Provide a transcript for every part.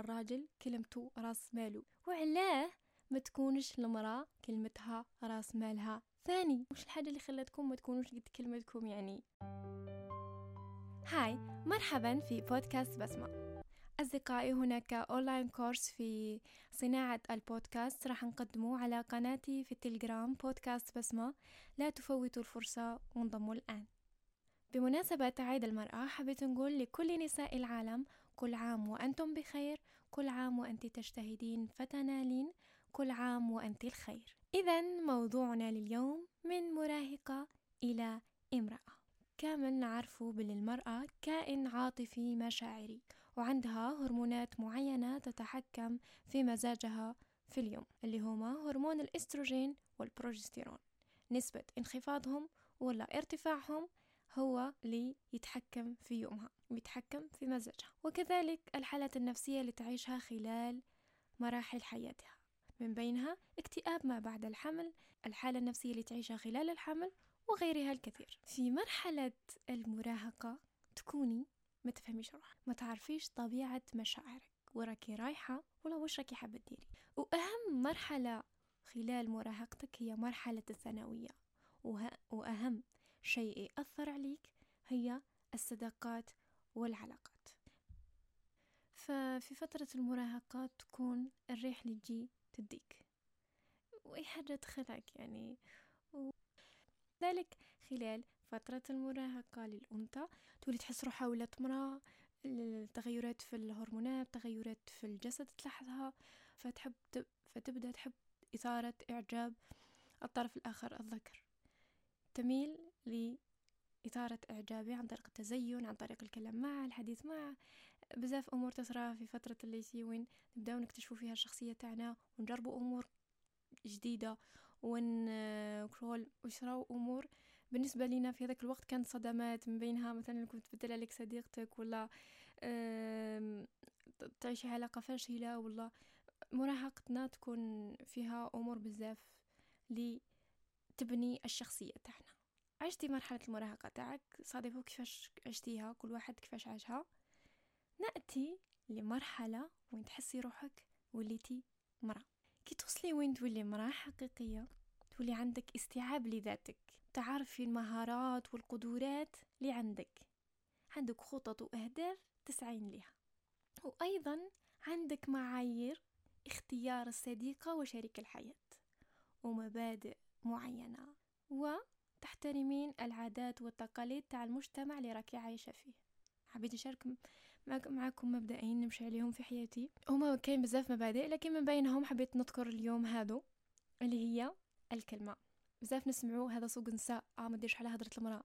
الراجل كلمته راس ماله. وعلاه ما تكونش المرأة كلمتها راس مالها. ثاني مش الحاجة اللي خلتكم ما تكونوش قد كلمتكم يعني؟ هاي مرحبا في بودكاست بسمة. أصدقائي هناك أونلاين كورس في صناعة البودكاست راح نقدمه على قناتي في التليجرام بودكاست بسمة. لا تفوتوا الفرصة وانضموا الآن. بمناسبة عيد المرأة حبيت نقول لكل نساء العالم كل عام وأنتم بخير كل عام وأنت تجتهدين فتنالين كل عام وأنت الخير. إذا موضوعنا لليوم من مراهقة إلى امرأة. كامل نعرف بل المرأة كائن عاطفي مشاعري وعندها هرمونات معينة تتحكم في مزاجها في اليوم اللي هما هرمون الإستروجين والبروجستيرون. نسبة انخفاضهم ولا ارتفاعهم هو اللي يتحكم في يومها ويتحكم في مزاجها. وكذلك الحالة النفسية اللي تعيشها خلال مراحل حياتها. من بينها اكتئاب ما بعد الحمل الحالة النفسية اللي تعيشها خلال الحمل وغيرها الكثير. في مرحلة المراهقة تكوني ما تفهميش روح ما تعرفيش طبيعة مشاعرك. وراكي رايحة ولا وش راكي حابة تديري. وأهم مرحلة خلال مراهقتك هي مرحلة الثانوية. وأهم شيء يأثر عليك هي الصداقات والعلاقات. ففي فترة المراهقة تكون الريح اللي تجي تديك. وأي حاجة تخلعك يعني. ذلك خلال فترة المراهقة للأنثى. تولي تحس روحها ولات مرأة التغيرات في الهرمونات تغيرات في الجسد تلاحظها. فتحب فتبدأ تحب إثارة إعجاب الطرف الآخر الذكر. تميل لإثارة إعجابي عن طريق التزين عن طريق الكلام معه الحديث معه. بزاف أمور تصرى في فترة الليسي وين نبداو نكتشفوا فيها الشخصية تاعنا ونجربوا أمور جديدة ون كرول ويصراو أمور. بالنسبة لنا في هذاك الوقت كانت صدمات من بينها مثلا كنت تبدل عليك صديقتك ولا تعيشي علاقة فاشلة ولا. مراهقتنا تكون فيها أمور بزاف لي تبني الشخصية تاعنا. عشتي مرحلة المراهقة تاعك صادفوا كيفاش عشتيها كل واحد كيفاش عاشها. نأتي لمرحلة وين تحسي روحك وليتي مرأة كي توصلي وين تولي مرأة حقيقية تولي عندك استيعاب لذاتك. تعرفي المهارات والقدرات اللي عندك. عندك خطط وأهداف تسعين لها وأيضا عندك معايير اختيار الصديقة وشريك الحياة. ومبادئ معينة. وتحترمين العادات والتقاليد تاع المجتمع اللي راكي عايشة فيه. حبيت نشارك معكم مبدئين نمشي عليهم في حياتي. هما كاين بزاف مبادئ لكن من بينهم حبيت نذكر اليوم هادو اللي هي الكلمة. بزاف نسمعوا هذا سوق نساء آه ما ديرش على هضرة المرأة.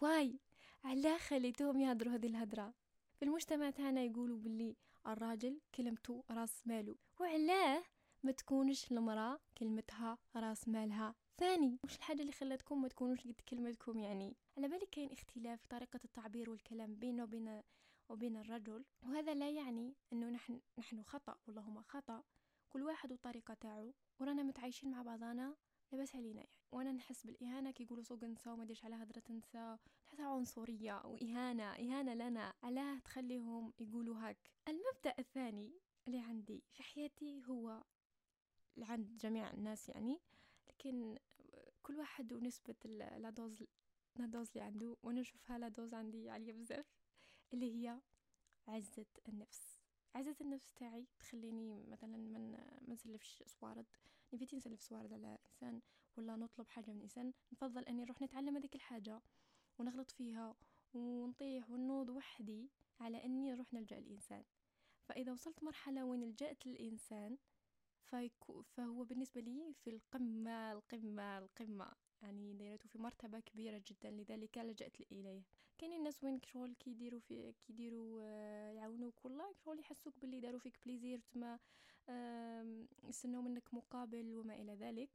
واي! علاه خليتوهم يهضروا هذه الهضرة. في المجتمع تاعنا يقولوا باللي الراجل كلمته راس ماله وعلاه ما تكونش المرأة كلمتها راس مالها. ثاني مش الحاجة اللي خلتكم ما تكونوش قد كلمتكم؟ يعني على بالك كاين اختلاف في طريقة التعبير والكلام بينه وبين وبين الرجل وهذا لا يعني إنه نحن نحن خطأ ولا هما خطأ. كل واحد وطريقة تاعو ورانا متعايشين مع بعضنا لاباس علينا يعني. وأنا نحس بالإهانة كي يقولوا سوق نساء وما ديرش على هضرة نساء نحسها عنصرية وإهانة إهانة لنا. علاه تخليهم يقولوا هاك. المبدأ الثاني اللي عندي في حياتي هو عند جميع الناس يعني لكن كل واحد ونسبة la dose la dose اللي عنده وأنا نشوفها la dose عندي عالية بزاف اللي هي عزة النفس. عزة النفس تاعي تخليني مثلا من ما نسلفش صوارد. نبيتي نسلف صوارد على إنسان ولا نطلب حاجة من إنسان نفضل أني نروح نتعلم هذيك الحاجة ونغلط فيها ونطيح ونوض وحدي على أني نروح نلجأ الانسان فإذا وصلت مرحلة وين لجأت للانسان فهو بالنسبة لي في القمة القمة القمة. يعني دايرته في مرتبة كبيرة جدا لذلك لجأت إليه كاين الناس وين كشغل كيديروا في كيديروا آه، يعاونوك كل كشغل يحسوك باللي داروا فيك بليزير تما يستناو منك مقابل وما إلى ذلك.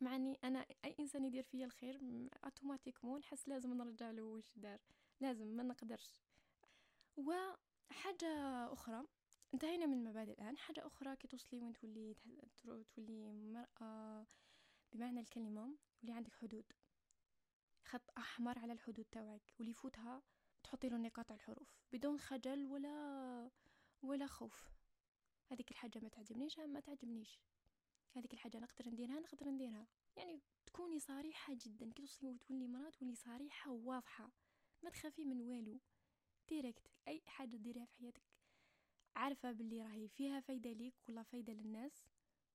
مع إني أنا أي إنسان يدير فيا الخير أوتوماتيكمون نحس لازم نرجع له واش دار. لازم ما نقدرش. وحاجة أخرى انتهينا من المبادئ الآن. حاجة أخرى كي توصلي وين تولي تولي مرأة بمعنى الكلمة ولي عندك حدود. خط أحمر على الحدود تاعك واللي يفوتها تحطي له نقاط الحروف بدون خجل ولا ولا خوف. هذيك الحاجة ما تعجبنيش ما تعجبنيش. هذيك الحاجة نقدر نديرها نقدر نديرها. يعني تكوني صريحة جدا. كي توصلي تولي مرأة تولي صريحة وواضحة. ما تخافي من والو. ديريكت. أي حاجة ديريها في حياتك. عارفة باللي راهي فيها فايدة ليك ولا فايدة للناس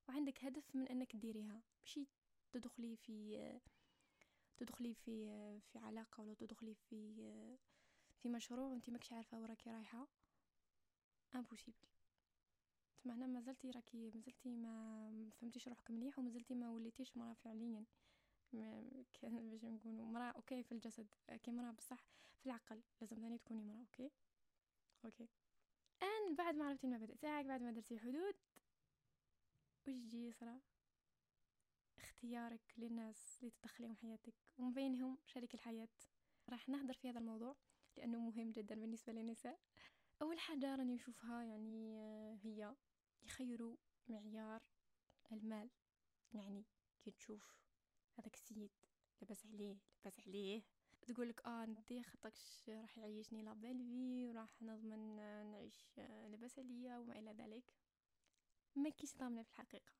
وعندك هدف من إنك ديريها. ماشي تدخلي في تدخلي في في علاقة ولا تدخلي في في مشروع وانت ماكش عارفة وراكي رايحة. impossible تما هنا مازلتي راكي مازلتي ما فهمتيش روحك مليح ومازلتي ما وليتيش مراه فعليا. كان باش نقولوا مراه okay في الجسد كي مراه بصح في العقل. لازم ثاني تكوني مراه okay؟ okay. أن بعد ما عرفتي المبادئ تاعك بعد ما درتي حدود وش جي يصرى؟ اختيارك للناس اللي تدخليهم حياتك. ومن بينهم شريك الحياة. راح نهدر في هذا الموضوع لأنه مهم جدا بالنسبة للنساء. أول حاجة راني نشوفها يعني هي يخيروا معيار المال. يعني كي تشوف هذاك السيد لبس عليه لبس عليه. تقولك آه ندي خاطرش راح يعيشني لا بيل في وراح نضمن نعيش لبس عليا وما إلى ذلك. ما كيش ضامنة في الحقيقة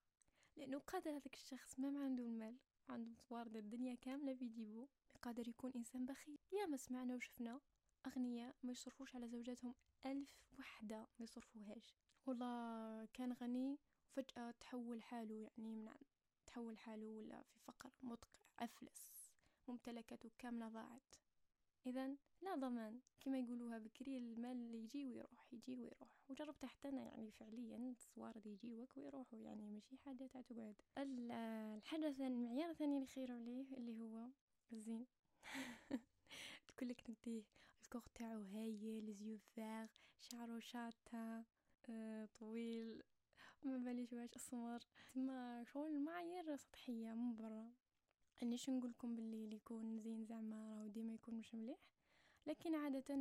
لأنه قادر هذاك الشخص ما عنده المال عنده موارد الدنيا كاملة في جيبو قادر يكون إنسان بخيل. يا ما سمعنا وشفنا اغنياء ما يصرفوش على زوجاتهم ألف وحدة ما يصرفوهاش. والله كان غني فجأة تحول حاله يعني من تحول حاله ولا في فقر مدقع أفلس. ممتلكاته كاملة ضاعت إذا لا ضمان كما يقولوها بكري المال يجي ويروح يجي ويروح. وجربت حتى أنا يعني فعليا الصوارد يجيوك ويروحوا يعني ماشي حاجة تاع تقعد الحاجة المعيار الثاني اللي خيروا عليه اللي هو الزين. تقولك نديه الكوغ تاعو هايل زيو فاغ شعره شاطة آه، طويل. ما باليش واش أسمر. تما شغل المعايير سطحية من برا. إني شو نقول لكم باللي اللي يكون زين زعما راهو ديما يكون مش مليح. لكن عادة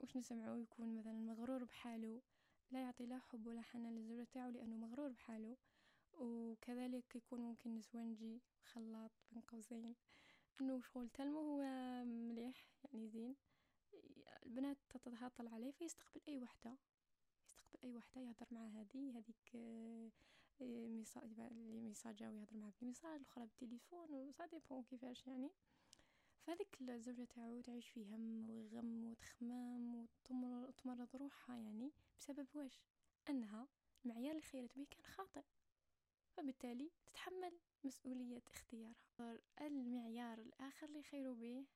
واش نسمعوا يكون مثلا مغرور بحاله لا يعطي لا حب ولا حنان للزوجة تاعو لأنه مغرور بحاله وكذلك يكون ممكن نسوانجي خلاط بين قوسين. انه شغل تلمو هو مليح يعني زين. البنات تتهاطل عليه فيستقبل أي وحدة. يستقبل أي وحدة يهضر مع هذه هذيك اللي ميساجا ويهضر معها بالميساج الأخرى بالتليفون وسا ديبون كيفاش يعني. فهذيك الزوجة تاعو تعيش في هم وغم وتخمام وتمرض روحها يعني. بسبب واش؟ أنها المعيار اللي خيرت به كان خاطئ. فبالتالي تتحمل مسؤولية اختيارها. المعيار الآخر اللي خيروا به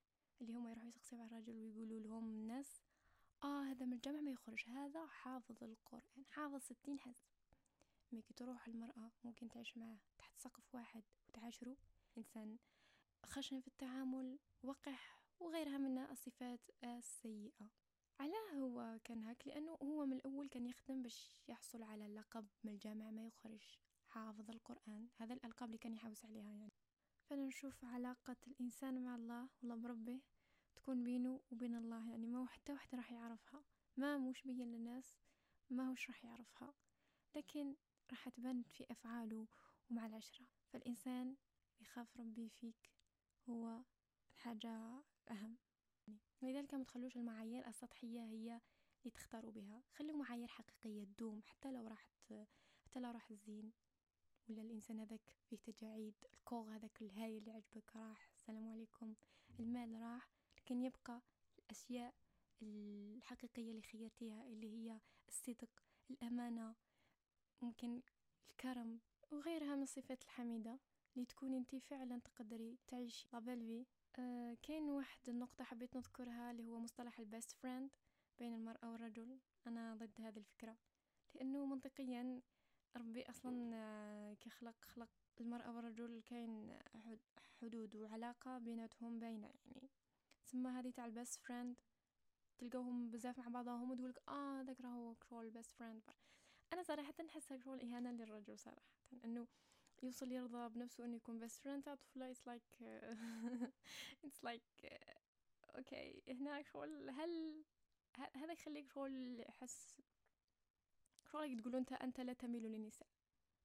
اللي هما يروحوا يسقسيو على الرجل ويقولوا لهم الناس آه هذا من الجامع ما يخرج. هذا حافظ القرآن. حافظ ستين حزب ميكي تروح المرأة ممكن تعيش معاه تحت سقف واحد وتعاشروا إنسان خشن في التعامل وقح وغيرها من الصفات السيئة. علاه هو كان هاك؟ لأنه هو من الأول كان يخدم باش يحصل على لقب من الجامعة ما يخرج حافظ القرآن. هذا الألقاب اللي كان يحوس عليها يعني. فنشوف علاقة الإنسان مع الله والله بربه تكون بينه وبين الله يعني. ما حتى واحد راح يعرفها. ما مش بين للناس ما هوش راح يعرفها. لكن راح تبان في أفعاله ومع العشرة. فالإنسان يخاف ربي فيك هو الحاجة أهم لذلك ما تخلوش المعايير السطحية هي اللي تختاروا بها. خلوا معايير حقيقية تدوم حتى لو راحت حتى لو راح الزين. ولا الإنسان هذاك فيه تجاعيد الكوغ هذاك الهايل اللي عجبك راح السلام عليكم. المال راح لكن يبقى الأشياء الحقيقية اللي خيرتيها اللي هي الصدق الأمانة ممكن الكرم وغيرها من الصفات الحميدة اللي تكون انت فعلا تقدري تعيشي. لابلفي آه كاين واحد النقطة حبيت نذكرها اللي هو مصطلح ال best friend بين المرأة والرجل. أنا ضد هذه الفكرة. لأنه منطقيا ربي أصلا آه، كخلق خلق المرأة والرجل كاين حدود وعلاقة بيناتهم باينة يعني. ثم هذه تاع ال best friend. تلقاوهم بزاف مع بعضهم وتقولك آه هذاك راهو شغل ال best friend أنا صراحة نحسها شغل اهانه للرجل صراحة إنه يوصل يرضى بنفسه إنه يكون best friend تاع طفله it's like it's like okay هنا شغل هل هذا يخليك شغل يحس شغل تقولوا أنت أنت لا تميل للنساء.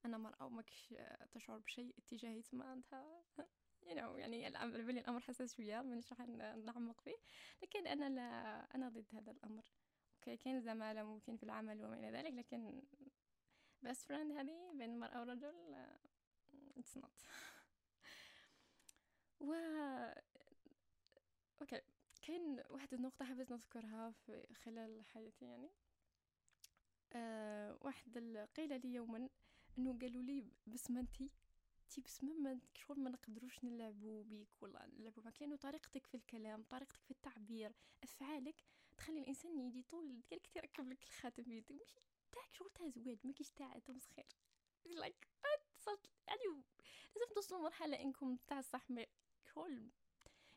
أنا مرأة وماكش تشعر بشيء اتجاهي ثم أنت. You know يعني بالي الأمر حساس شوية مانيش راح نعمق فيه. لكن أنا لا أنا ضد هذا الأمر. okay كاين زمالة ممكن في العمل وما إلى ذلك لكن best friend هذه بين مرأة ورجل it's not. و okay كاين واحد النقطة حبيت نذكرها في خلال حياتي يعني. أه واحد قيل لي يوما إنه قالوا لي بسمة انتي تي بسمة ما شغل ما نقدروش نلعبوا بيك ولا نلعبوا معك لأنه طريقتك في الكلام طريقتك في التعبير أفعالك تخلي الإنسان يجي طول قالك تركب لك الخاتم بيدك ماشي تاعك شغل تاع زواج ما كيش تاع تمسخير like وصلت يعني لازم توصلوا مرحلة إنكم تاع الصح شغل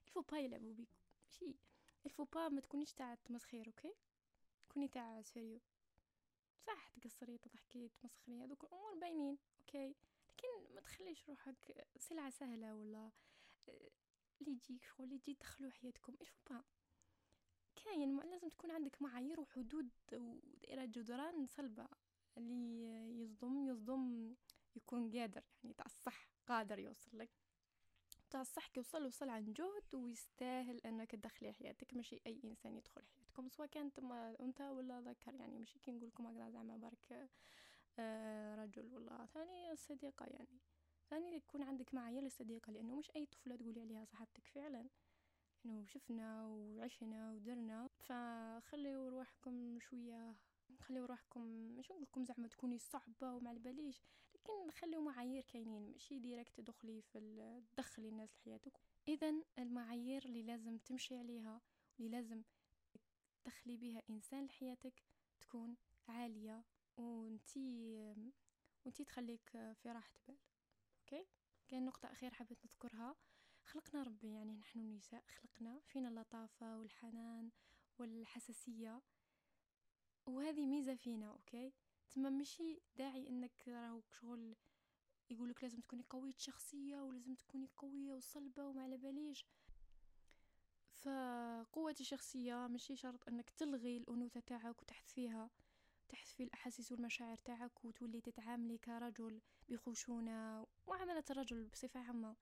il faut pas يلعبوا بيك ماشي il faut pas ما تكونيش تاع تمسخير okay كوني تاع sérieux. صح تقصري تضحكي تمسخري هذوك الأمور باينين okay لكن ما تخليش روحك سلعة سهلة ولا اللي يجيك شغل اللي يجي يدخلوا حياتكم. الفو با كاين لازم تكون عندك معايير وحدود ودائرة جدران صلبة. اللي يصدم يصدم يكون قادر يعني تاع الصح قادر يوصل لك. تاع الصح يوصل وصل عن جهد ويستاهل أنك تدخلي حياتك. ماشي أي إنسان يدخل حياتكم سواء كانت انت ولا ذكر. يعني ماشي كي نقول لكم هكذا زعما برك آه رجل ولا ثاني الصديقة يعني. ثاني يكون عندك معايير للصديقة لأنه مش أي طفلة تقولي عليها صاحبتك فعلا. انه شفنا وعشنا ودرنا. فخليوا روحكم شوية خليوا روحكم مش نقول لكم زعما تكوني صعبة وما باليش لكن خليوا معايير كاينين ماشي ديريكت تدخلي في تدخلي الناس لحياتك. اذا المعايير اللي لازم تمشي عليها اللي لازم تدخلي بها إنسان لحياتك تكون عالية وانتي وانتي تخليك في راحة بال. okay؟ كاين نقطة أخيرة حبيت نذكرها. خلقنا ربي يعني نحن النساء خلقنا فينا اللطافة والحنان والحساسية. وهذه ميزة فينا okay؟ تما مشي داعي إنك راهو شغل يقولك لازم تكوني قوية شخصية ولازم تكوني قوية وصلبة وما على باليش. فقوة الشخصية ماشي شرط إنك تلغي الأنوثة تاعك وتحث فيها تحث في الأحاسيس والمشاعر تاعك وتولي تتعاملي كرجل بخشونة وعملة الرجل بصفة عامة.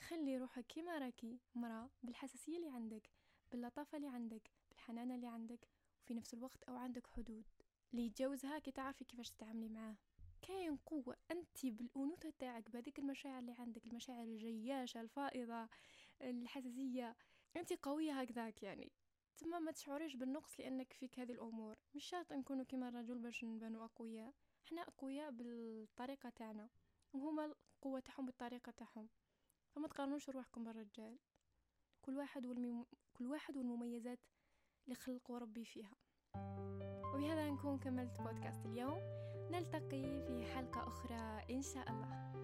خلي روحك كيما راكي مرأة بالحساسية اللي عندك باللطافة اللي عندك بالحنانة اللي عندك وفي نفس الوقت أو عندك حدود. اللي يتجاوزها كي تعرفي كيفاش تتعاملي معاه. كاين قوة أنت بالأنوثة تاعك بهذيك المشاعر اللي عندك المشاعر الجياشة الفائضة الحساسية. أنت قوية هكذاك يعني. ثم ما تشعريش بالنقص لأنك فيك هذه الأمور. مش شرط نكونوا كيما الرجل باش نبانو أقوياء. إحنا أقوياء بالطريقة تاعنا وهما القوة تاعهم بالطريقة تاعهم. فما تقارنوش روحكم بالرجال. كل واحد والمي... كل واحد والمميزات اللي خلقوا ربي فيها. وبهذا نكون كملت بودكاست اليوم. نلتقي في حلقة أخرى إن شاء الله.